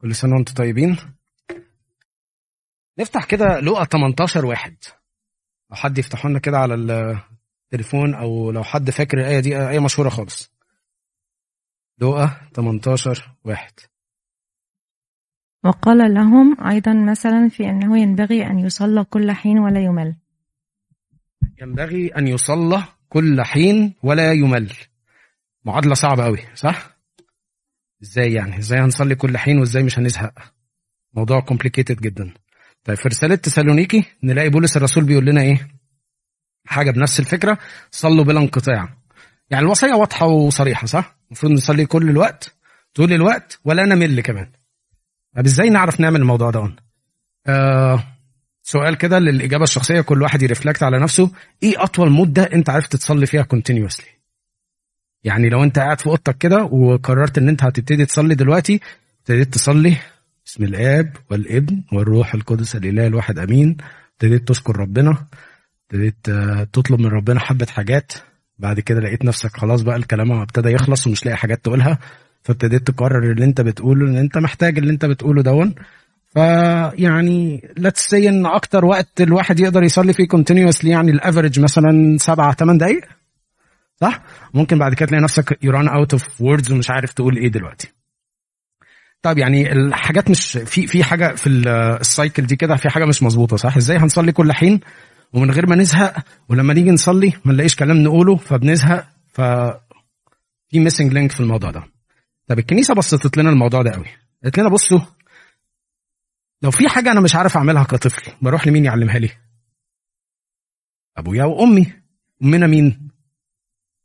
كل سنة وأنتم طيبين. نفتح كده لقى 18 واحد. لو حد يفتحوا لنا كده على التليفون أو لو حد فاكر الآية دي آية مشهورة خالص. لقى 18 واحد. وقال لهم أيضا مثلا في أنه ينبغي أن يصلى كل حين ولا يمل. ينبغي أن يصلى كل حين ولا يمل. معادلة صعبة قوي صح؟ إزاي يعني؟ إزاي هنصلي كل حين وإزاي مش هنزهق؟ موضوع كومبليكيتد جدا. طيب في رسالة تسالونيكي نلاقي بولس الرسول بيقول لنا إيه؟ حاجة بنفس الفكرة صلوا بلا انقطاع. يعني الوصية واضحة وصريحة صح؟ المفروض نصلي كل الوقت طول الوقت ولا نمل كمان. طب إزاي نعرف نعمل الموضوع ده؟ آه سؤال كده للإجابة الشخصية كل واحد يرفلكت على نفسه إيه أطول مدة أنت عرفت تصلي فيها continuously يعني لو أنت قاعد في أوضتك كده وقررت إن أنت هتبتدي تصلي دلوقتي ابتديت تصلي بسم الآب والابن والروح القدس الإله الواحد أمين. ابتديت تذكر ربنا ابتديت تطلب من ربنا حبة حاجات. بعد كده لقيت نفسك خلاص بقى الكلام ابتدى يخلص ومش لاقي حاجات تقولها. فابتديت تقرر اللي انت بتقوله ان انت محتاج اللي انت بتقوله done فيعني let's see إن أكتر وقت الواحد يقدر يصلي فيه continuously يعني ال average مثلا سبعة ثمان دقائق صح؟ ممكن بعد كده تلاقي نفسك you out of words ومش عارف تقول إيه دلوقتي. طيب يعني الحاجات مش في في حاجة في ال cycle دي كده في حاجة مش مظبوطة صح؟ إزاي هنصلي كل حين ومن غير ما نزهق ولما نيجي نصلي ما نلاقيش كلام نقوله فبنزهق ف في missing link في الموضوع ده. طب الكنيسة بسطت لنا الموضوع ده قوي. قالت لنا بصوا لو في حاجة أنا مش عارف أعملها كطفل بروح لمين يعلمها لي؟ أبويا وأمي أمنا مين؟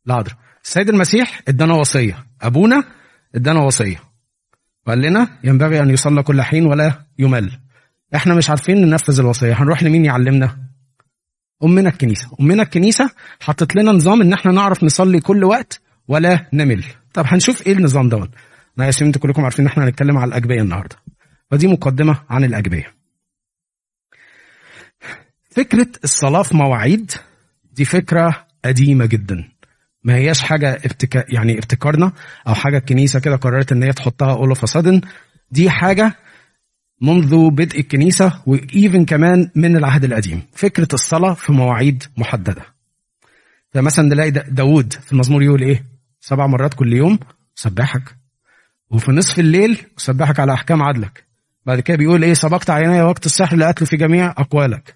العذراء السيد المسيح ادانا وصية. أبونا ادانا وصية. وقال لنا ينبغي أن يصلى كل حين ولا يمل. إحنا مش عارفين ننفذ الوصية. هنروح لمين يعلمنا؟ أمنا الكنيسة. أمنا الكنيسة حطت لنا نظام إن إحنا نعرف نصلي كل وقت ولا نمل. طب هنشوف إيه النظام ده أنا اسف أنتوا كلكم عارفين إن إحنا هنتكلم على الأجبية النهارده. ودي مقدمة عن الأجبية. فكرة الصلاة في مواعيد دي فكرة قديمة جدا. ما هياش حاجة ابتكا يعني ابتكارنا أو حاجة الكنيسة كده قررت إن هي تحطها أول فصادن دي حاجة منذ بدء الكنيسة وإيفن كمان من العهد القديم. فكرة الصلاة في مواعيد محددة. فمثلا نلاقي داود في المزمور يقول إيه؟ سبع مرات كل يوم سبحك. وفي نصف الليل سبحك على أحكام عدلك. بعد كده بيقول إيه؟ سبقت عيني وقت السحر لقتل في جميع أقوالك.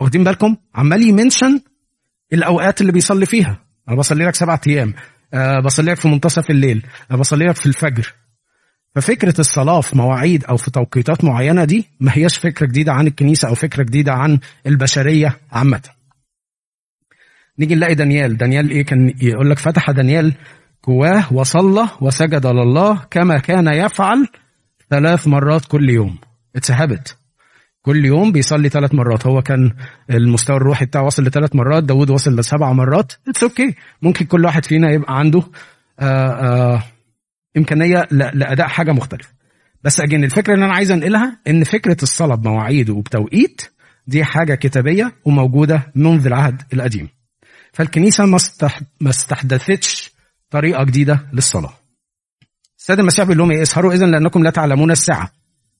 واخدين بالكم؟ عمال يمنشن الأوقات اللي بيصلي فيها. أنا بصلي لك سبعة أيام. أه بصلي لك في منتصف الليل. أه بصلي لك في الفجر. ففكرة الصلاة في مواعيد أو في توقيتات معينة دي ما هياش فكرة جديدة عن الكنيسة أو فكرة جديدة عن البشرية عامة. نيجي نلاقي دانيال، دانيال إيه؟ كان يقول لك فتح دانيال جواه وصلى وسجد لله كما كان يفعل ثلاث مرات كل يوم. it's habit كل يوم بيصلي ثلاث مرات. هو كان المستوى الروحي بتاعه وصل لثلاث مرات داود وصل لسبع مرات. it's okay okay. ممكن كل واحد فينا يبقى عنده آآ آآ إمكانية لأداء حاجة مختلفة. بس again الفكرة اللي أنا عايز أنقلها إن فكرة الصلاة بمواعيد وبتوقيت دي حاجة كتابية وموجودة منذ العهد القديم. فالكنيسة ما استحدثتش طريقة جديدة للصلاة. السيد المسيح بيقول لهم إيه؟ اسهروا اذا لأنكم لا تعلمون الساعة.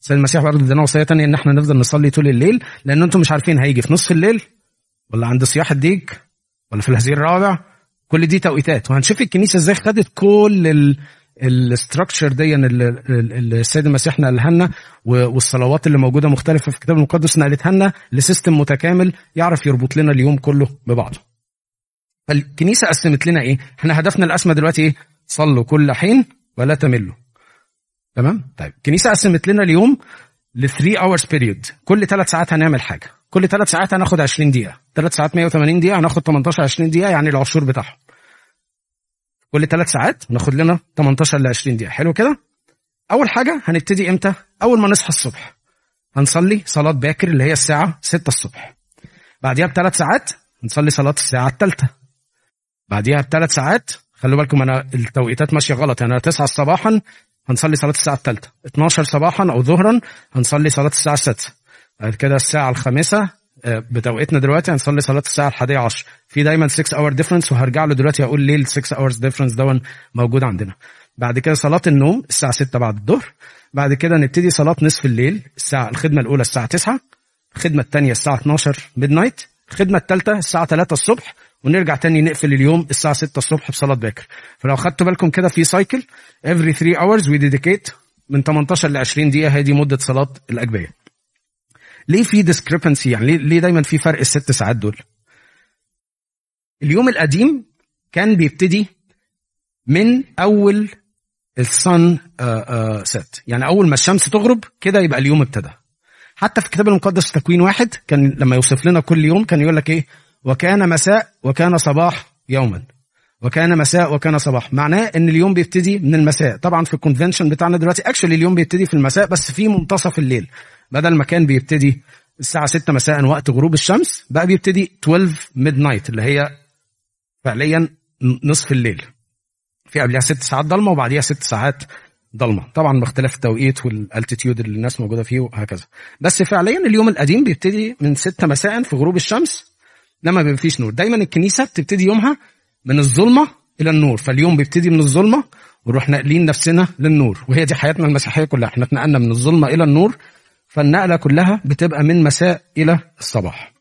السيد المسيح برضه ادانا وصية ثانية إن إحنا نفضل نصلي طول الليل لأن أنتم مش عارفين هيجي في نصف الليل ولا عند صياح الديك ولا في الهزيع الرابع كل دي توقيتات وهنشوف الكنيسة إزاي خدت كل ال structure دي اللي السيد المسيح نقلها لنا والصلوات اللي موجودة مختلفة في الكتاب المقدس نقلتها لنا ل system متكامل يعرف يربط لنا اليوم كله ببعضه. فالكنيسة قسمت لنا إيه؟ إحنا هدفنا الاسمى دلوقتي إيه؟ صلوا كل حين ولا تملوا تمام؟ طيب. الكنيسه قسمت لنا اليوم ل 3 hours period كل ثلاث ساعات هنعمل حاجة. كل ثلاث ساعات هناخد 20 دقيقة. ثلاث ساعات 180 دقيقة هناخد 18 20 دقيقة يعني العشور بتاعهم. كل ثلاث ساعات ناخد لنا 18 ل 20 دقيقة. حلو كده؟ أول حاجة هنبتدي إمتى؟ أول ما نصحى الصبح. هنصلي صلاة باكر اللي هي الساعة 6 الصبح. بعديها بثلاث ساعات هنصلي صلاة الساعة الثالثه بعديها بثلاث ساعات خلوا بالكم أنا التوقيتات ماشية غلط يعني 9 صباحا هنصلي صلاة الساعة الثالثة. 12 صباحا أو ظهرا هنصلي صلاة الساعة السادسه بعد كده الساعة الخامسة بتوقيتنا دلوقتي هنصلي صلاة الساعة الحادية عشر. في دايما 6 hour difference وهرجع له دلوقتي هقول ليه ال 6 hours difference دول موجود عندنا. بعد كده صلاة النوم الساعة 6 بعد الظهر. بعد كده نبتدي صلاة نصف الليل الساعة الخدمة الأولى الساعة 9 الخدمة الثانية الساعة 12 midnight الخدمة الثالثه الساعة 3 الصبح ونرجع تاني نقفل اليوم الساعة 6 الصبح بصلاة باكر فلو خدتوا بالكم كده في cycle every 3 hours we dedicate من 18 ل 20 دقيقة. هي دي مدة صلاة الأجبية. ليه في discrepancy يعني ليه, ليه دايما في فرق الست ساعات دول؟ اليوم القديم كان بيبتدي من أول ال sun set يعني أول ما الشمس تغرب كده يبقى اليوم ابتدى. حتى في الكتاب المقدس تكوين واحد كان لما يوصف لنا كل يوم كان يقول لك إيه؟ وكان مساء وكان صباح يوما. وكان مساء وكان صباح. معناه إن اليوم بيبتدي من المساء. طبعا في ال convention بتاعنا دلوقتي actually اليوم بيبتدي في المساء بس في منتصف الليل. بدل ما كان بيبتدي الساعة 6 مساء وقت غروب الشمس بقى بيبتدي 12 midnight اللي هي فعليا نصف الليل. في قبلها ست ساعات ضلمة وبعديها ست ساعات ضلمة. طبعا باختلاف التوقيت وال altitude اللي الناس موجودة فيه وهكذا. بس فعليا اليوم القديم بيبتدي من 6 مساء في غروب الشمس لما بيبقى فيش نور. دايما الكنيسة بتبتدي يومها من الظلمة إلى النور. فاليوم بيبتدي من الظلمة ونروح ناقلين نفسنا للنور. وهي دي حياتنا المسيحية كلها. إحنا اتنقلنا من الظلمة إلى النور. فالنقلة كلها بتبقى من مساء إلى الصباح.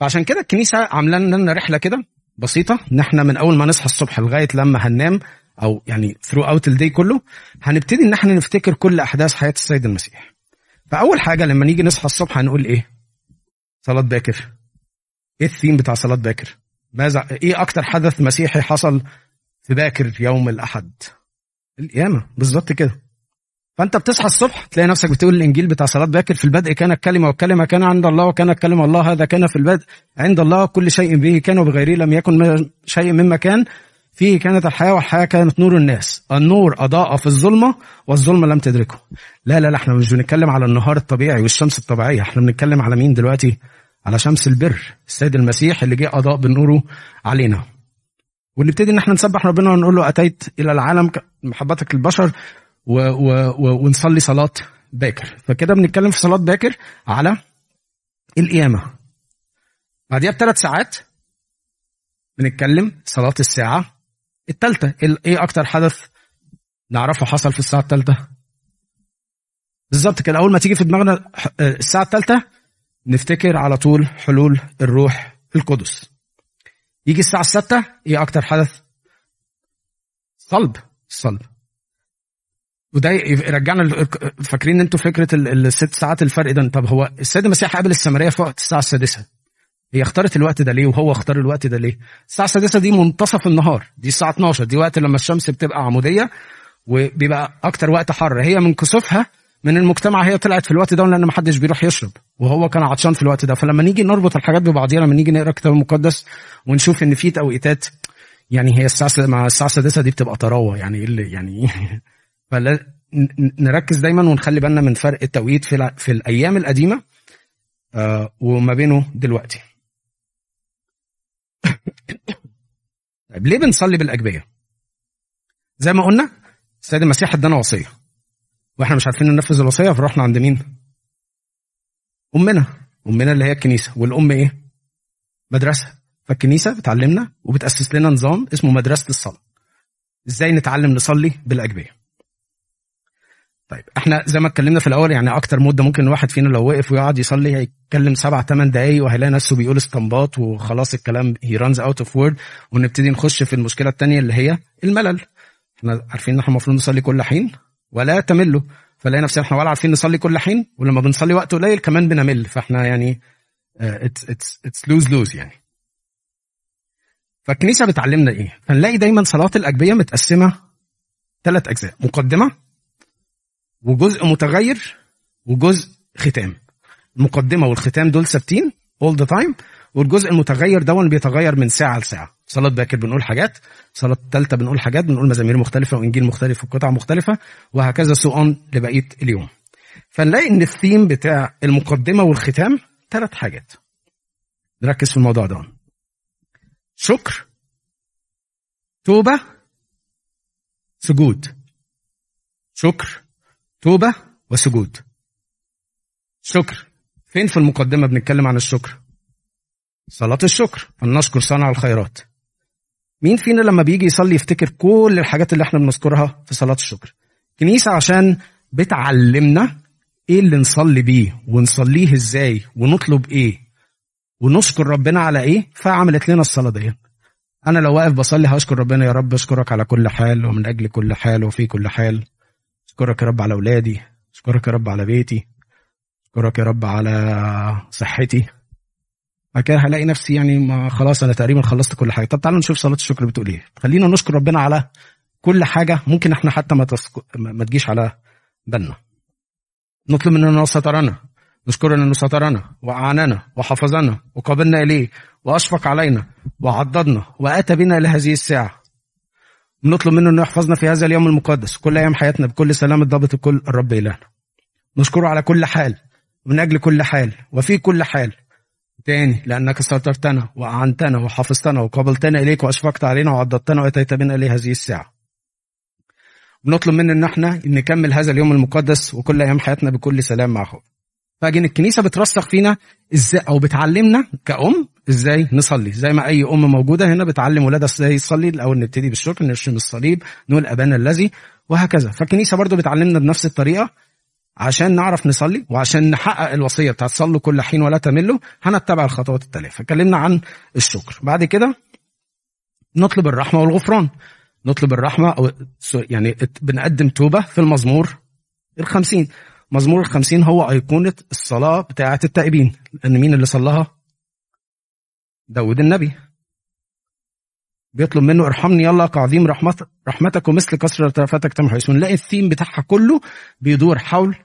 فعشان كده الكنيسة عاملة لنا رحلة كده بسيطة. إن إحنا من أول ما نصحى الصبح لغاية لما هننام أو يعني throughout ال day كله هنبتدي إن إحنا نفتكر كل أحداث حياة السيد المسيح. فأول حاجة لما نيجي نصحى الصبح هنقول إيه؟ صلاة باكر. إيه الثيم بتاع صلاة باكر؟ ماذا إيه أكتر حدث مسيحي حصل في باكر يوم الأحد؟ القيامة بالظبط كده. فأنت بتصحى الصبح تلاقي نفسك بتقول الإنجيل بتاع صلاة باكر في البدء كان الكلمة والكلمة كان عند الله وكان الكلمة الله هذا كان في البدء عند الله كل شيء به كان وبغيره لم يكن شيء مما كان فيه كانت الحياة والحياة كانت نور الناس. النور أضاء في الظلمة والظلمة لم تدركه. لا لا لا إحنا مش بنتكلم على النهار الطبيعي والشمس الطبيعية إحنا بنتكلم على مين دلوقتي؟ على شمس البر السيد المسيح اللي جه اضاء بنوره علينا. ونبتدي إن إحنا نسبح ربنا ونقول له أتيت إلى العالم محبتك البشر و و و ونصلي صلاة باكر. فكده بنتكلم في صلاة باكر على القيامة. بعديها بثلاث ساعات بنتكلم صلاة الساعة الثالثة. إيه أكتر حدث نعرفه حصل في الساعة الثالثة؟ بالظبط كده. أول ما تيجي في دماغنا الساعة الثالثة نفتكر على طول حلول الروح القدس. يجي الساعة الستة إيه أكتر حدث؟ صلب. الصلب وده يرجعنا فاكرين أنتوا فكرة الست ساعات الفرق ده؟ طب هو السيد المسيح قابل السامرية في وقت الساعة السادسة. هي اختارت الوقت ده ليه؟ وهو اختار الوقت ده ليه؟ الساعة السادسة دي منتصف النهار دي الساعة 12 دي وقت لما الشمس بتبقى عمودية وبيبقى أكتر وقت حر. هي من كسوفها من المجتمع هي طلعت في الوقت ده لأن ما حدش بيروح يشرب. وهو كان عطشان في الوقت ده. فلما نيجي نربط الحاجات ببعضيها لما نيجي نقرأ الكتاب المقدس ونشوف إن في توقيتات يعني هي الساعة مع الساعة السادسة دي بتبقى طراوة. يعني إيه اللي يعني فلا نركز دايما ونخلي بالنا من فرق التوقيت في, في الأيام القديمة آه وما بينه دلوقتي. طيب ليه بنصلي بالأجبية؟ زي ما قلنا السيد المسيح ادانا وصية. وإحنا مش عارفين ننفذ الوصية فرحنا عند مين؟ أمنا. أمنا اللي هي الكنيسة. والأم إيه؟ مدرسة. فالكنيسة بتعلمنا وبتأسس لنا نظام اسمه مدرسة الصلاة. إزاي نتعلم نصلي بالأجبية؟ طيب إحنا زي ما اتكلمنا في الأول يعني أكتر مدة ممكن الواحد فينا لو وقف ويقعد يصلي هيتكلم سبع ثمان دقايق وهيلاقي نفسه بيقول استنباط وخلاص الكلام he runs out of words ونبتدي نخش في المشكلة الثانية اللي هي الملل. إحنا عارفين إن إحنا المفروض نصلي كل حين ولا تملوا. فلاقي نفسنا إحنا ولا عارفين نصلي كل حين ولما بنصلي وقت قليل كمان بنمل. فاحنا يعني it's it's it's lose lose يعني. فالكنيسة بتعلمنا إيه؟ فنلاقي دايما صلاة الأجبية متقسمة ثلاث أجزاء. مقدمة وجزء متغير وجزء ختام. المقدمة والختام دول ثابتين all the time والجزء المتغير دوت بيتغير من ساعة لساعة. صلاة باكر بنقول حاجات صلاة ثالثة بنقول حاجات بنقول مزامير مختلفة وإنجيل مختلف وقطع مختلفة وهكذا so on لبقية اليوم. فنلاقي إن الثيم بتاع المقدمة والختام ثلاث حاجات. نركز في الموضوع ده. شكر توبة سجود. شكر توبة وسجود. شكر. فين في المقدمة بنتكلم عن الشكر؟ صلاة الشكر. فلنشكر صانع الخيرات. مين فينا لما بيجي يصلي يفتكر كل الحاجات اللي إحنا بنذكرها في صلاة الشكر؟ كنيسة عشان بتعلمنا إيه اللي نصلي بيه ونصليه إزاي ونطلب إيه ونشكر ربنا على إيه فعملت لنا الصلاة دي. أنا لو واقف بصلي هشكر ربنا يا رب اشكرك على كل حال ومن أجل كل حال وفي كل حال. اشكرك يا رب على اولادي اشكرك يا رب على بيتي اشكرك يا رب على صحتي. بعد كده هلاقي نفسي يعني ما خلاص أنا تقريبا خلصت كل حاجة. طب تعالوا نشوف صلاة الشكر بتقول إيه. خلينا نشكر ربنا على كل حاجة. ممكن إحنا حتى ما, تسك... ما تجيش على بالنا. نطلب منه انه سترنا نشكر انه سترنا وأعاننا. وحفظنا. وقابلنا إليه. وأشفق علينا. وعضدنا. واتى بنا إلى هذه الساعة. نطلب منه انه يحفظنا في هذا اليوم المقدس. كل أيام حياتنا بكل سلامة ضابط الكل الرب إلهنا. نشكره على كل حال. من أجل كل حال. وفي كل حال. تاني لأنك سترتنا وأعنتنا وحفظتنا وقابلتنا إليك وأشفقت علينا وعضدتنا وأتيت بنا إلى هذه الساعة. بنطلب منه إن إحنا نكمل هذا اليوم المقدس وكل أيام حياتنا بكل سلام معه. فاجن الكنيسة بترسخ فينا إزاي أو بتعلمنا كأم إزاي نصلي. زي ما أي أم موجودة هنا بتعلم ولادها إزاي يصلي. الأول نبتدي بالشكر نرشم الصليب نقول أبانا الذي وهكذا. فالكنيسة برضو بتعلمنا بنفس الطريقة. عشان نعرف نصلي وعشان نحقق الوصية بتاعت صلوا كل حين ولا تملوا هنتبع الخطوات التالية. فكلمنا عن الشكر. بعد كده نطلب الرحمة والغفران. نطلب الرحمة أو يعني بنقدم توبة في المزمور الخمسين. مزمور الخمسين هو أيقونة الصلاة بتاعة التائبين لأن مين اللي صلاها؟ داود النبي. بيطلب منه ارحمني يلا كعظيم رحمتك رحمتك ومثل كثرة رأفتك تمحو اسمه نلاقي الثيم بتاعها كله بيدور حول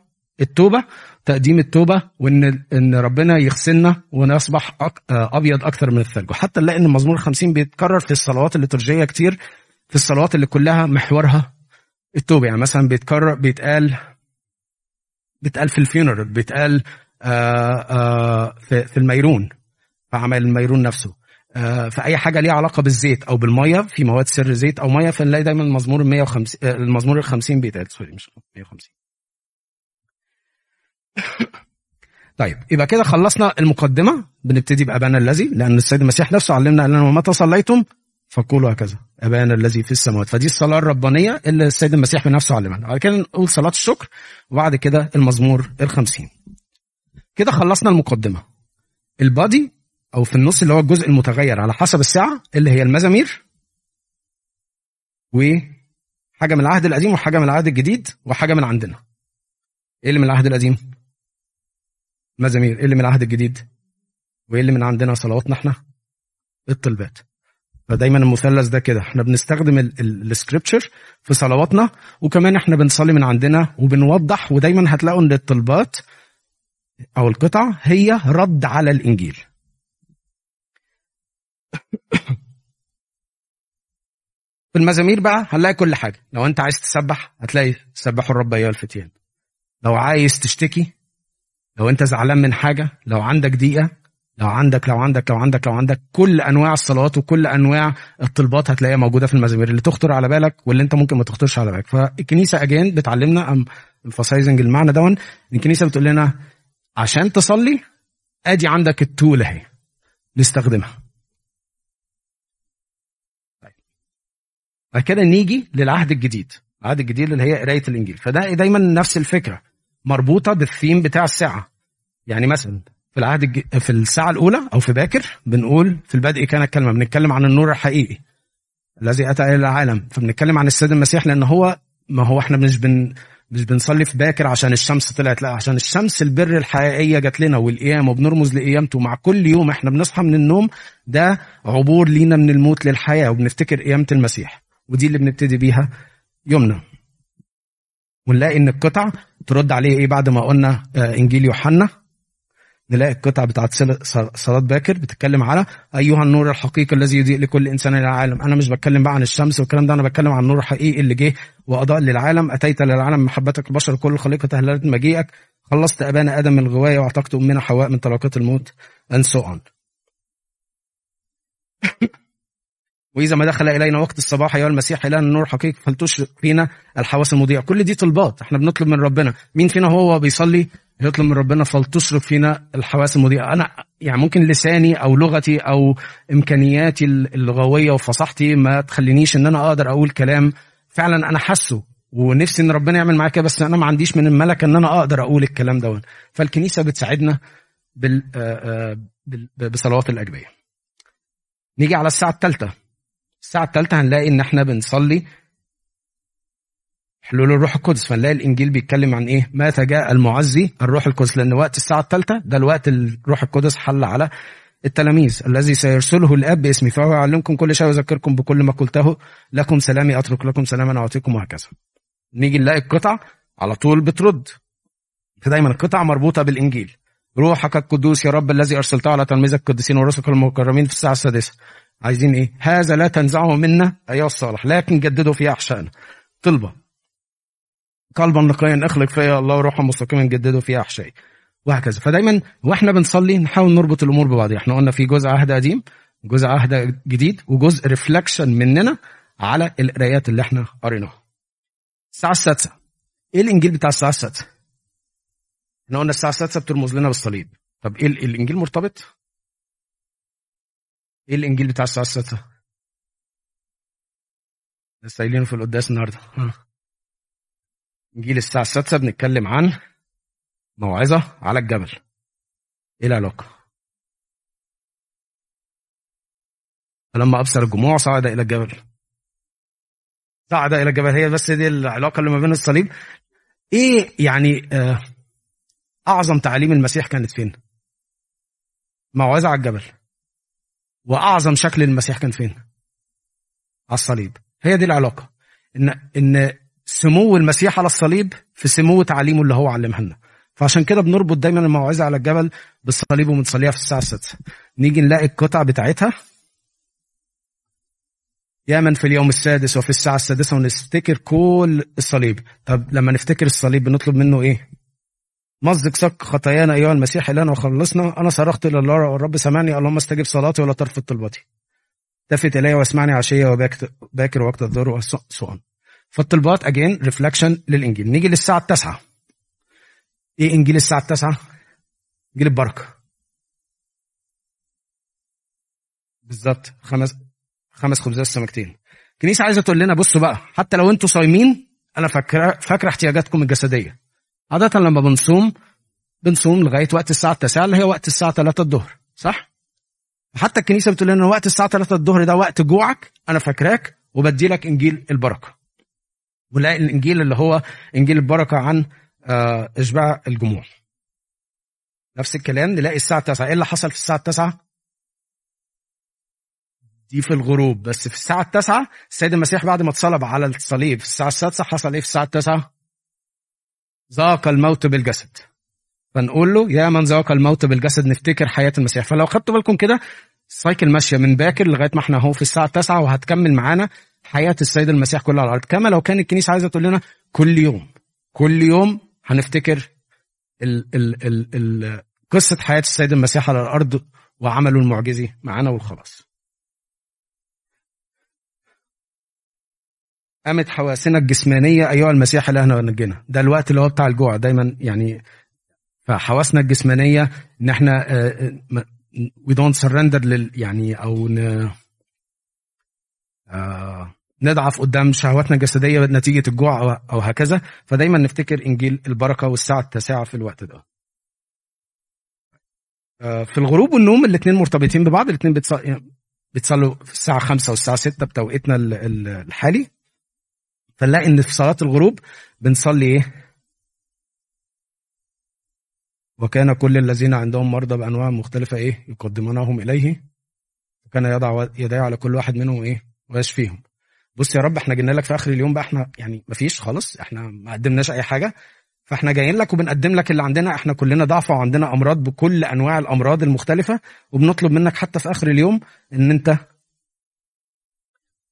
التوبة تقديم التوبة وإن إن ربنا يغسلنا ونصبح أبيض أكثر من الثلج. وحتى نلاقي إن المزمور الخمسين بيتكرر في الصلوات الليتورجية كتير في الصلوات اللي كلها محورها التوبة. يعني مثلا بيتكرر بيتقال بيتقال في ال funeral بيتقال آآ آآ في, في الميرون في عمل الميرون نفسه. في اي حاجة ليها علاقة بالزيت أو بالمية في مواد سر زيت أو مية فنلاقي دايما المزمور ال 150 المزمور ال 50 بيتقال sorry مش 150 طيب يبقى كده خلصنا المقدمة. بنبتدي بأبانا الذي لأن السيد المسيح نفسه علمنا قال لنا ومتى صليتم؟ فقولوا هكذا أبانا الذي في السماوات. فدي الصلاة الربانية اللي السيد المسيح بنفسه علمنا بعد كده نقول صلاة الشكر وبعد كده المزمور الخمسين. كده خلصنا المقدمة. البادي أو في النص اللي هو الجزء المتغير على حسب الساعة اللي هي المزامير وحاجة من العهد القديم وحاجة من العهد الجديد وحاجة من عندنا. إيه اللي من العهد القديم؟ مزامير. إيه اللي من العهد الجديد؟ وإيه اللي من عندنا؟ صلواتنا إحنا. الطلبات. فدايما المثلث ده كده. إحنا بنستخدم السكريبتشر في صلواتنا وكمان إحنا بنصلي من عندنا وبنوضح ودايما هتلاقوا إن الطلبات أو القطع هي رد على الإنجيل. في المزامير بقى هنلاقي كل حاجة. لو انت عايز تسبح هتلاقي سبحوا الرب ايها الفتيان. لو عايز تشتكي لو انت زعلان من حاجة لو عندك ضيقة لو عندك لو عندك لو عندك لو عندك كل أنواع الصلوات وكل أنواع الطلبات هتلاقيها موجودة في المزامير. اللي تخطر على بالك واللي انت ممكن ما تخطرش على بالك. فالكنيسة اجين بتعلمنا ام emphasizing المعنى دون الكنيسة بتقول لنا عشان تصلي آدي عندك التول اهي نستخدمها. بعد كده نيجي للعهد الجديد العهد الجديد اللي هي قراية الإنجيل. فده دايما نفس الفكرة مربوطة بالثيم بتاع الساعة. يعني مثلا في العهد الج... في الساعة الأولى أو في باكر بنقول في البدء كان الكلمة بنتكلم عن النور الحقيقي الذي أتى إلى العالم. فبنتكلم عن السيد المسيح لأن هو ما هو إحنا مش بن مش بنصلي في باكر عشان الشمس طلعت لا عشان الشمس البر الحقيقية جات لنا والقيامة وبنرمز لقيامته مع كل يوم إحنا بنصحى من النوم ده عبور لينا من الموت للحياة. وبنفتكر قيامة المسيح. ودي اللي بنبتدي بيها يومنا. ونلاقي إن القطع ترد عليه إيه بعد ما قلنا إنجيل يوحنا. نلاقي القطعة بتاعت صلاة باكر بتتكلم على أيها النور الحقيقي الذي يضيء لكل إنسان العالم. أنا مش بتكلم بقى عن الشمس والكلام ده أنا بتكلم عن النور الحقيقي اللي جه وأضاء للعالم. أتيت للعالم محبتك البشر كل الخليقة تهللت مجيئك. خلصت أبانا آدم من الغواية وأعتقت أمنا حواء من طلقات الموت. And so on. وإذا ما دخل إلينا وقت الصباح أيها المسيح إلى النور حقيقي فلتشرق فينا الحواس المضيئة. كل دي طلبات إحنا بنطلب من ربنا. مين فينا هو بيصلي؟ يطلب من ربنا فلتشرق فينا الحواس المضيئة. أنا يعني ممكن لساني أو لغتي أو إمكانياتي اللغوية وفصاحتي ما تخلينيش إن أنا أقدر أقول كلام. فعلا أنا حاسه ونفسي إن ربنا يعمل معايا كده بس أنا ما عنديش من الملكة إن أنا أقدر أقول الكلام ده فالكنيسة بتساعدنا بال آه، آه، بصلوات الاجبيه نيجي على الساعة الثالثة. الساعة الثالثه هنلاقي إن إحنا بنصلي حلول الروح القدس. فنلاقي الإنجيل بيتكلم عن إيه؟ متى جاء المعزي الروح القدس. لأن وقت الساعة الثالثه ده الوقت الروح القدس حل على التلاميذ. الذي سيرسله الآب باسمي. فهو يعلمكم كل شيء ويذكركم بكل ما قلته. لكم سلامي. أترك لكم سلاما. أعطيكم وهكذا. نيجي نلاقي القطع على طول بترد. فدايما القطع مربوطة بالإنجيل. روحك القدوس يا رب الذي أرسلته على تلاميذك القديسين ورسلك المكرمين في الساعة السادسة. عايزين إيه؟ هذا لا تنزعه منا. أيها الصالح لكن جددوا في أحشائنا. طلبة. قلبا نقيا أخلق فيا الله روحا مستقيما جددوا في أحشائي. وهكذا. فدايما وإحنا بنصلي نحاول نربط الأمور ببعض. إحنا قلنا في جزء عهد قديم جزء عهد جديد وجزء ريفلكشن مننا على القرايات اللي إحنا قريناها. الساعة السادسة. إيه الإنجيل بتاع الساعة السادسة؟ إحنا قلنا الساعة السادسة بترمز لنا بالصليب. طب إيه ال- الإنجيل مرتبط؟ إيه الانجيل بتاع الساعة السادسه لسه قايلينه في القداس النهارده. ها. انجيل الساعة السادسه بنتكلم عن موعظة على الجبل. إيه العلاقة؟ فلما أبصر الجموع صعد إلى الجبل. صعد إلى الجبل. هي بس دي العلاقة اللي ما بين الصليب. إيه يعني آه أعظم تعاليم المسيح كانت فين؟ موعظة على الجبل. وأعظم شكل المسيح كان فين؟ على الصليب. هي دي العلاقة. ان إن سمو المسيح على الصليب في سمو تعاليمه اللي هو علمها لنا. فعشان كده بنربط دايما الموعظة على الجبل بالصليب وبنصليها في الساعة السادسه نيجي نلاقي القطع بتاعتها. يا من في اليوم السادس وفي الساعة السادسة ونفتكر كل الصليب. طب لما نفتكر الصليب بنطلب منه إيه؟ مزق صك خطايانا أيها المسيح الهنا وخلصنا أنا صرخت إلى الله والرب سمعني اللهم استجب صلاتي ولا ترفض طلبتي التفت إلي واسمعني عشية وباكر وقت الظهر وسؤال فالطلبات again reflection للإنجيل. نيجي للساعة التاسعة. إيه إنجيل الساعة التاسعة؟ إنجيل البركة. بالظبط. خمس خمس خبزات سمكتين. الكنيسه عايزة تقول لنا بصوا بقى حتى لو أنتوا صايمين أنا فاكره فاكرة احتياجاتكم الجسدية. عادة لما بنصوم بنصوم لغاية وقت الساعة 9 اللي هي وقت الساعة 3 الظهر صح؟ حتى الكنيسة بتقول لنا وقت الساعة 3 الظهر ده وقت جوعك أنا فاكراك وبدي لك إنجيل البركة. ولاقي الإنجيل اللي هو إنجيل البركة عن آه، إشباع الجموع. نفس الكلام نلاقي الساعة 9 إيه اللي حصل في الساعة 9 دي في الغروب. بس في الساعة التاسعة السيد المسيح بعد ما اتصلب على الصليب في الساعة السادسة حصل إيه في الساعة التاسعة؟ ذاق الموت بالجسد. فنقول له يا من ذاق الموت بالجسد نفتكر حياة المسيح. فلو خدتوا بالكم كده السايكل ماشية من باكر لغاية ما إحنا اهو في الساعة التاسعة وهتكمل معانا حياة السيد المسيح كلها على الأرض. كما لو كان الكنيسة عايزة تقول لنا كل يوم كل يوم هنفتكر ال ال ال قصة حياة السيد المسيح على الأرض وعمله المعجزي معانا والخلاص. قامت حواسنا الجسمانيه أيها المسيح الهنا ونجينا ده الوقت اللي هو بتاع الجوع دايما يعني فحواسنا الجسمانية إن إحنا we don't surrender لل يعني أو ن آه، نضعف قدام شهواتنا الجسدية نتيجة الجوع أو هكذا. فدايما نفتكر إنجيل البركة والساعة التاسعة في الوقت ده. آه، في الغروب والنوم الاثنين مرتبطين ببعض الاثنين بيتصلوا في الساعة 5 والساعة 6 بتوقيتنا ال- ال- الحالي. فنلاقي إن في صلاة الغروب بنصلي إيه؟ وكان كل الذين عندهم مرضى بأنواع مختلفة إيه؟ يقدمونهم إليه. وكان يضع يديه على كل واحد منهم إيه؟ ويشفيهم. بص يا رب إحنا جينا لك في آخر اليوم بقى إحنا يعني مفيش خالص إحنا ما قدمناش أي حاجة. فإحنا جايين لك وبنقدم لك اللي عندنا إحنا كلنا ضعفة وعندنا أمراض بكل أنواع الأمراض المختلفة. وبنطلب منك حتى في آخر اليوم إن أنت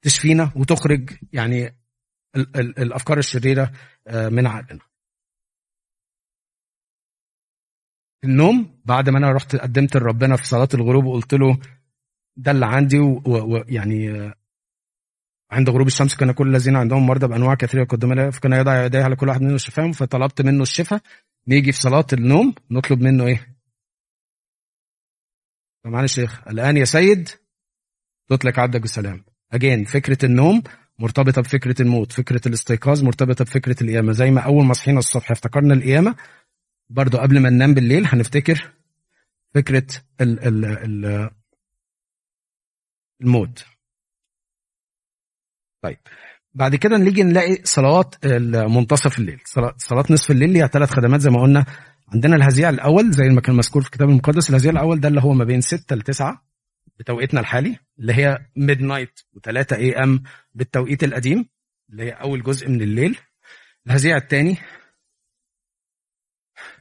تشفينا وتخرج يعني الأفكار الشريرة آه، من عقلنا النوم بعد ما أنا رحت قدمت لربنا في صلاة الغروب وقلت له ده اللي عندي ويعني عند غروب الشمس كان كل الذين عندهم مرضى بأنواع كثيرة يقدمون له فكان يضع يديه على كل واحد منهم شفاهم فطلبت منه الشفاء نيجي في صلاة النوم نطلب منه إيه؟ سمعني الشيخ الآن يا سيد تطلق عبدك بالسلام اجين فكرة النوم مرتبطة بفكرة الموت فكرة الاستيقاظ مرتبطة بفكرة القيامة. زي ما أول ما صحينا الصبح افتكرنا القيامة برضو قبل ما ننام بالليل هنفتكر فكرة ال ال ال الموت. طيب بعد كده نيجي نلاقي صلوات منتصف الليل. صلاة نصف الليل ليها ثلاث خدمات زي ما قلنا عندنا الهزيع الأول زي ما كان مذكور في الكتاب المقدس الهزيع الأول ده اللي هو ما بين 6 ل 9 بتوقيتنا الحالي اللي هي midnight و3 AM بالتوقيت القديم اللي هي أول جزء من الليل. الهزيع الثاني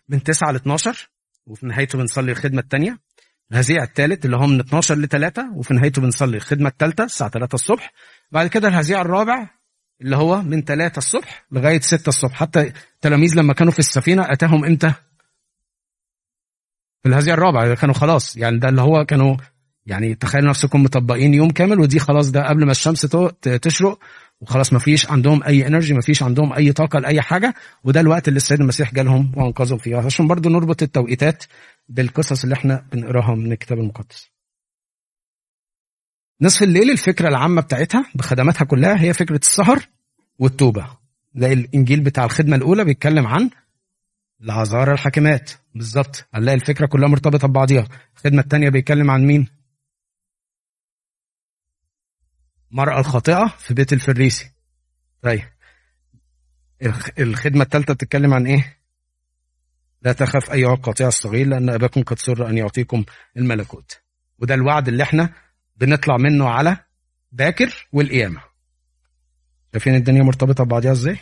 من 9 ل 12 وفي نهايته بنصلي الخدمة الثانية الهزيع الثالث اللي هو من 12 ل 3 وفي نهايته بنصلي الخدمة الثالثه الساعة 3 الصبح. بعد كده الهزيع الرابع اللي هو من 3 الصبح لغاية 6 الصبح. حتى التلاميذ لما كانوا في السفينة أتاهم إمتى؟ في الهزيع الرابع كانوا خلاص. يعني ده اللي هو كانوا يعني تخيلوا نفسكم مطبقين يوم كامل ودي خلاص ده قبل ما الشمس تشرق وخلاص ما فيش عندهم أي انرجي ما فيش عندهم أي طاقة لأي حاجة. وده الوقت اللي السيد المسيح جالهم وأنقذهم فيه. عشان برضو نربط التوقيتات بالقصص اللي إحنا بنقراها من الكتاب المقدس. نصف الليل الفكرة العامة بتاعتها بخدماتها كلها هي فكرة السهر والتوبة. زي الإنجيل بتاع الخدمة الأولى بيتكلم عن العذارى الحاكمات. بالظبط. هنلاقي الفكرة كلها مرتبطة ببعضيها. الخدمة الثانية بيتكلم عن مين؟ المرأة الخاطئة في بيت الفريسي. طيب. الخدمة الثالثة بتتكلم عن إيه؟ لا تخف أيها القاطع الصغير لأن أباكم قد سر أن يعطيكم الملكوت. وده الوعد اللي إحنا بنطلع منه على باكر والقيامة. شايفين الدنيا مرتبطة ببعضها إزاي؟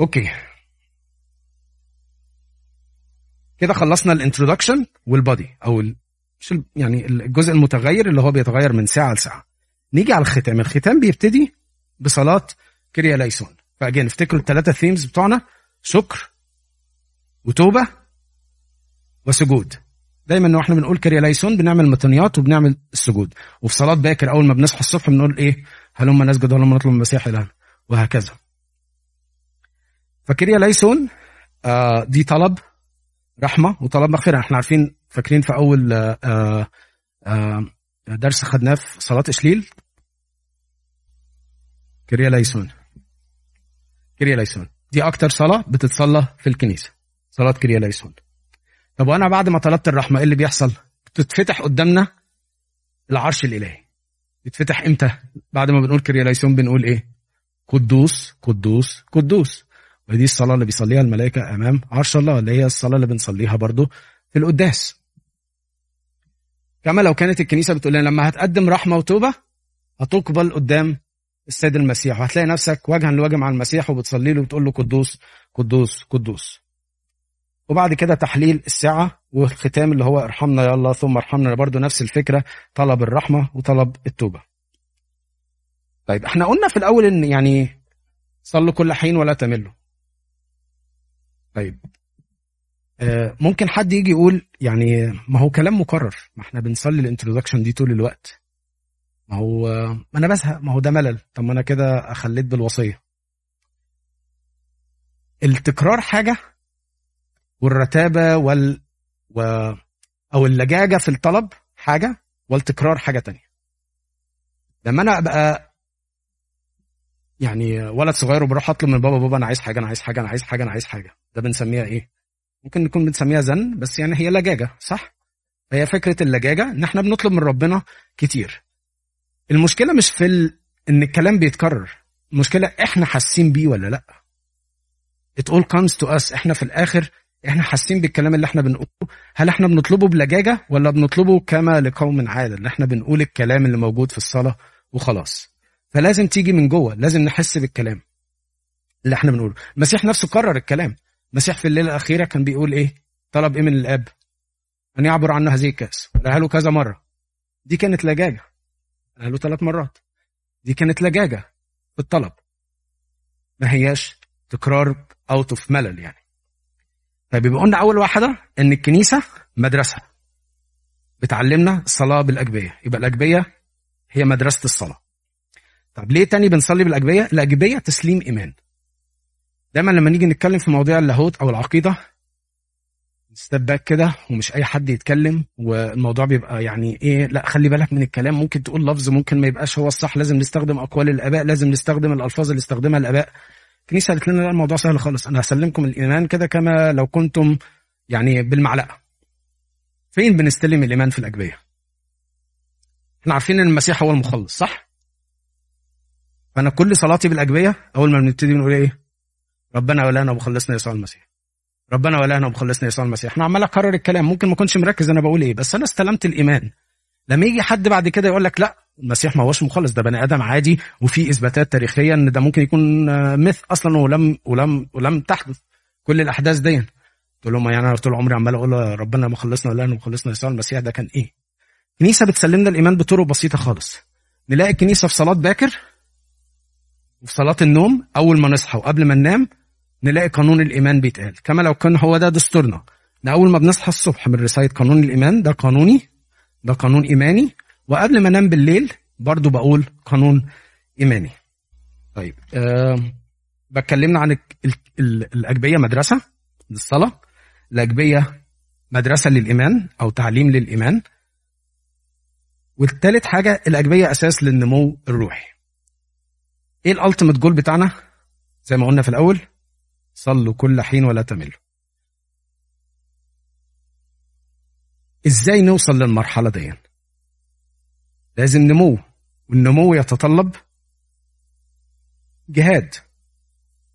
okay. كده خلصنا ال introduction وال body أو مش يعني الجزء المتغير اللي هو بيتغير من ساعة لساعة. نيجي على الختام. الختام بيبتدي بصلاة كريا ليسون. ف again افتكروا الثلاثه themes بتوعنا. شكر وتوبة وسجود. دايما وإحنا بنقول كريا ليسون بنعمل مطانيات وبنعمل السجود. وفي صلاة باكر أول ما بنصحى الصبح بنقول إيه؟ هلما نسجد هلما نطلب المسيح الان وهكذا. فكريا ليسون آه دي طلب رحمة وطلب مغفره إحنا عارفين فاكرين في أول آه، آآ آه، درس خدناه في صلاة إشليل؟ كريا ليسون. كريا ليسون. دي أكتر صلاة بتتصلى في الكنيسة صلاة كريا ليسون. طب وأنا بعد ما طلبت الرحمة إيه اللي بيحصل؟ بتتفتح قدامنا العرش الإلهي. بيتفتح إمتى؟ بعد ما بنقول كريا ليسون بنقول إيه؟ قدوس قدوس قدوس. ودي الصلاة اللي بيصليها الملائكة أمام عرش الله اللي هي الصلاة اللي بنصليها برضو في القداس. كما لو كانت الكنيسة بتقول لنا لما هتقدم رحمة وتوبة هتقبل قدام السيد المسيح وهتلاقي نفسك وجها لوجه مع المسيح وبتصلي له وبتقول له قدوس قدوس قدوس. وبعد كده تحليل الساعة والختام اللي هو ارحمنا يا الله ثم ارحمنا برضه نفس الفكرة طلب الرحمة وطلب التوبة. طيب إحنا قلنا في الأول إن يعني صلوا كل حين ولا تملوا. طيب. ممكن حد يجي يقول يعني ما هو كلام مكرر. ما إحنا بنصلي الانترودكشن دي طول الوقت. ما هو ما أنا بزهق. ما هو ده ملل. طب ما أنا كده اخليت بالوصية. التكرار حاجة والرتابة وال و أو اللجاجة في الطلب حاجة والتكرار حاجة تانية. لما أنا أبقى يعني ولد صغير وبروح أطلب من بابا بابا أنا عايز حاجة أنا عايز حاجة أنا عايز حاجة أنا عايز حاجة. ده بنسميها إيه؟ ممكن نكون بنسميها زن بس يعني هي لجاجة صح؟ هي فكرة اللجاجة ان إحنا بنطلب من ربنا كتير. المشكلة مش في ال... إن الكلام بيتكرر. المشكلة إحنا حاسين بيه ولا لأ؟ It all comes to us. إحنا في الآخر إحنا حاسين بالكلام اللي إحنا بنقوله. هل إحنا بنطلبه بلجاجة ولا بنطلبه كما لقوم عاده إن إحنا بنقول الكلام اللي موجود في الصلاة وخلاص. فلازم تيجي من جوه لازم نحس بالكلام اللي إحنا بنقوله. المسيح نفسه كرر الكلام. المسيح في الليلة الأخيرة كان بيقول إيه؟ طلب إيه من الآب؟ أن يعبر عنه هذه الكأس. قالها له كذا مرة. دي كانت لجاجة. قالها له ثلاث مرات. دي كانت لجاجة في الطلب. ما هياش تكرار out of ملل يعني. طيب يبقى قلنا أول واحدة إن الكنيسة مدرسة. بتعلمنا الصلاة بالأجبية. يبقى الأجبية هي مدرسة الصلاة. طب ليه تاني بنصلي بالأجبية؟ الأجبية تسليم إيمان. دايما لما نيجي نتكلم في مواضيع اللاهوت أو العقيدة step back كده ومش أي حد يتكلم والموضوع بيبقى يعني إيه لأ خلي بالك من الكلام. ممكن تقول لفظ ممكن ما يبقاش هو الصح. لازم نستخدم أقوال الآباء لازم نستخدم الألفاظ اللي استخدمها الآباء. الكنيسه قالت لنا لا الموضوع سهل خالص. أنا هسلمكم الإيمان كده كما لو كنتم يعني بالمعلقة. فين بنستلم الإيمان في الأجبية؟ إحنا عارفين إن المسيح هو المخلص صح؟ فأنا كل صلاتي بالأجبية أول ما بنبتدي بنقول إيه؟ ربنا ولانا وخلصنا يسوع المسيح. ربنا ولانا وخلصنا يسوع المسيح. أنا عمال اكرر الكلام ممكن ما اكونش مركز أنا بقول إيه بس أنا استلمت الإيمان. لما يجي حد بعد كده يقول لك لا المسيح ما هوش مخلص ده بني آدم عادي وفي إثباتات تاريخيه إن ده ممكن يكون مث أصلا ولم ولم ولم تحدث كل الأحداث دي. قلت لهم يعني أنا طول عمري عمال أقول ربنا مخلصنا ولا مخلصنا يسوع المسيح ده كان إيه؟ الكنيسه بتسلمنا الإيمان بطرق بسيطة خالص. نلاقي الكنيسة في صلاة باكر وفي صلاة النوم أول ما نصحى وقبل ما ننام نلاقي قانون الإيمان بيتقال. كما لو كان هو ده دستورنا. ده أول ما بنصحى الصبح من رساله قانون الإيمان ده قانوني ده قانون إيماني. وقبل ما أنام بالليل برضو بقول قانون إيماني. طيب أه بكلمنا عن ال ال الأجبية مدرسة للصلاة الأجبية مدرسة للإيمان أو تعليم للإيمان. والثالث حاجة الأجبية أساس للنمو الروحي. إيه ال ultimate goal بتاعنا؟ زي ما قلنا في الأول صلوا كل حين ولا تملوا. إزاي نوصل للمرحلة دي؟ لازم نمو والنمو يتطلب جهاد.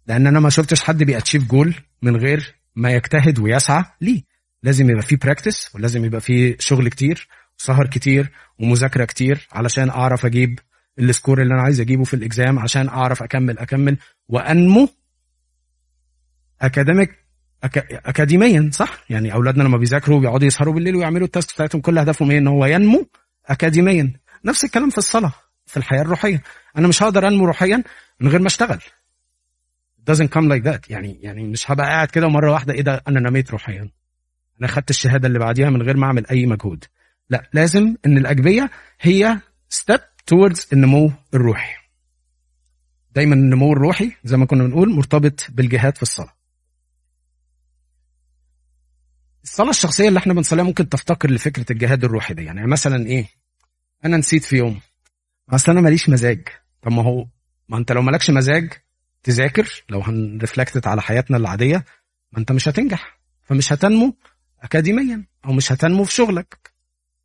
لأن أنا ما شفتش حد بي achieve goal من غير ما يجتهد ويسعى ليه. لازم يبقى فيه practice ولازم يبقى فيه شغل كتير وسهر كتير ومذاكرة كتير علشان أعرف أجيب ال score اللي أنا عايز أجيبه في ال exam عشان أعرف أكمل أكمل وأنمو academic. اكاديميا صح؟ يعني أولادنا لما بيذاكروا بيقعدوا يسهروا بالليل ويعملوا ال task بتاعتهم كل هدفهم إيه؟ إن هو ينمو اكاديميا نفس الكلام في الصلاة في الحياة الروحية. أنا مش هقدر أنمو روحيا من غير ما أشتغل. Doesn't come like that. يعني يعني مش هبقى قاعد كده مره واحدة إيه ده؟ أنا نميت روحيا. أنا خدت الشهادة اللي بعديها من غير ما أعمل أي مجهود. لا لازم إن الأجبية هي ستيب towards النمو الروحي. دايما النمو الروحي زي ما كنا بنقول مرتبط بالجهاد في الصلاة. الصلاة الشخصية اللي إحنا بنصليها ممكن تفتقر لفكرة الجهاد الروحي دي. يعني مثلا إيه؟ أنا نسيت في يوم. أصل أنا ماليش مزاج. طب ما هو ما أنت لو مالكش مزاج تذاكر لو هن reflect على حياتنا العادية ما أنت مش هتنجح. فمش هتنمو اكاديميا أو مش هتنمو في شغلك.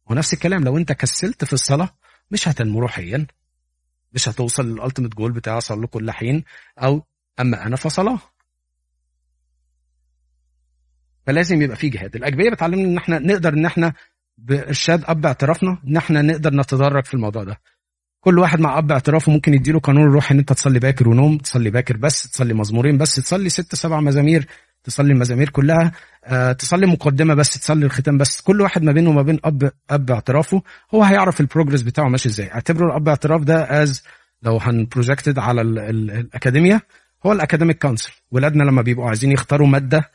ونفس الكلام لو أنت كسلت في الصلاة مش هتنمو روحيا. مش هتوصل لل ultimate goal بتاع صلوا كل حين أو أما أنا فصلاة. فلازم يبقى في جهاد. الأجبية بتعلمنا إن إحنا نقدر إن إحنا بإرشاد أب اعترافنا إن إحنا نقدر نتدرج في الموضوع ده. كل واحد مع أب اعترافه ممكن يديله قانون روحي إن أنت تصلي باكر ونوم تصلي باكر بس تصلي مزمورين بس تصلي ست سبع مزامير تصلي المزامير كلها آه، تصلي مقدمة بس تصلي الختام بس. كل واحد ما بينه وما بين أب أب اعترافه هو هيعرف ال progress بتاعه ماشي إزاي. اعتبروا الأب اعتراف ده as لو هن project it على ال ال الأكاديمية هو ال academic counselor ولادنا لما بيبقوا عايزين يختاروا مادة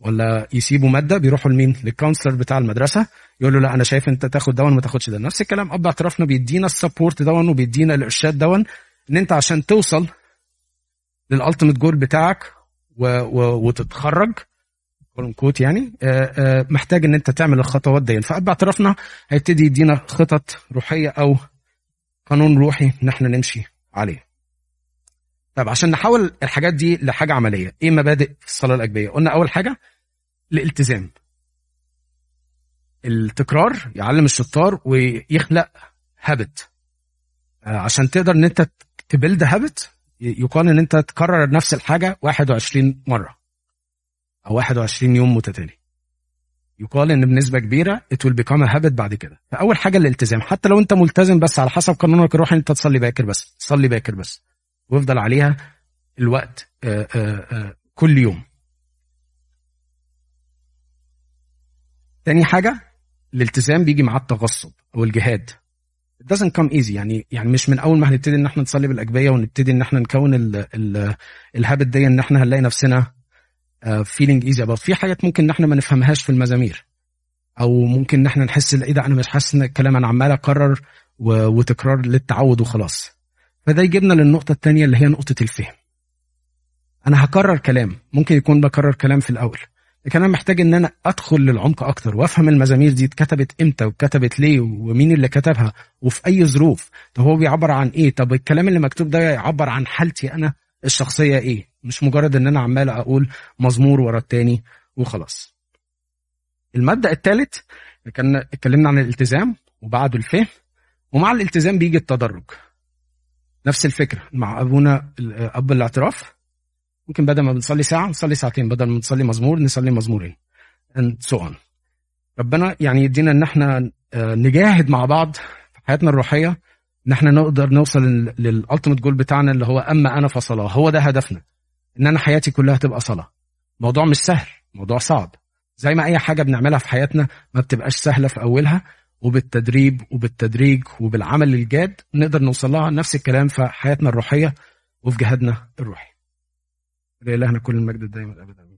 ولا يسيبوا مادة بيروحوا لمين؟ لل counselor بتاع المدرسة يقول له لا أنا شايف أنت تاخد دوت وما تاخدش ده نفس الكلام اب اعترافنا بيدينا ال support دوت وبيدينا الإرشاد دوت إن أنت عشان توصل لل ultimate goal بتاعك و... و... وتتخرج quote يعني آآ آآ محتاج إن أنت تعمل الخطوات دي فاب اعترافنا هيبتدي يدينا خطط روحية أو قانون روحي ان إحنا نمشي عليه. طب عشان نحول الحاجات دي لحاجة عملية إيه مبادئ في الصلاة الأجبية؟ قلنا أول حاجة الالتزام. التكرار يعلم الشطار ويخلق هابت عشان تقدر إن أنت تبلد هابت يقال إن أنت تكرر نفس الحاجة 21 مرة أو 21 يوم متتالي. يقال إن بنسبة كبيرة it will become a habit بعد كده. فأول حاجة الالتزام. حتى لو أنت ملتزم بس على حسب قانونك الروحي أنت تصلي باكر بس تصلي باكر بس. وافضل عليها الوقت آآ آآ كل يوم. تاني حاجة الالتزام بيجي مع التغصب أو الجهاد. It doesn't come easy يعني يعني مش من أول ما هنبتدي إن إحنا نصلي بالأجبية ونبتدي إن إحنا نكون ال ال ال habit دي إن إحنا هنلاقي نفسنا feeling easy about. في حاجات ممكن إن إحنا ما نفهمهاش في المزامير. أو ممكن إن إحنا نحس إيه ده أنا مش حاسس إن الكلام أنا عمال أكرر وتكرار للتعود وخلاص. فده يجيبنا للنقطة الثانية اللي هي نقطة الفهم. أنا هكرر كلام، ممكن يكون بكرر كلام في الأول، لكن أنا محتاج إن أنا أدخل للعمق أكتر وأفهم المزامير دي اتكتبت إمتى واتكتبت ليه ومين اللي كتبها وفي أي ظروف. طب هو بيعبر عن إيه؟ طب الكلام اللي مكتوب ده يعبر عن حالتي أنا الشخصية إيه؟ مش مجرد إن أنا عمال أقول مزمور ورا التاني وخلاص. المبدأ الثالث كان اتكلمنا عن الالتزام وبعده الفهم ومع الالتزام بيجي التدرج. نفس الفكرة مع أبونا أب الاعتراف. ممكن بدل ما بنصلي ساعة نصلي ساعتين. بدل ما نصلي مزمور نصلي مزمورين. And so on. ربنا يعني يدينا إن إحنا نجاهد مع بعض في حياتنا الروحية. إن إحنا نقدر نوصل للالتيميت جول بتاعنا اللي هو أما أنا فصلاة. هو ده هدفنا. إن أنا حياتي كلها تبقى صلاة. موضوع مش سهل. موضوع صعب. زي ما أي حاجة بنعملها في حياتنا ما بتبقاش سهلة في أولها. وبالتدريب وبالتدريج وبالعمل الجاد نقدر نوصل لها نفس الكلام في حياتنا الروحية وفي جهادنا الروحي. لإلهنا كل المجد دايما ابدا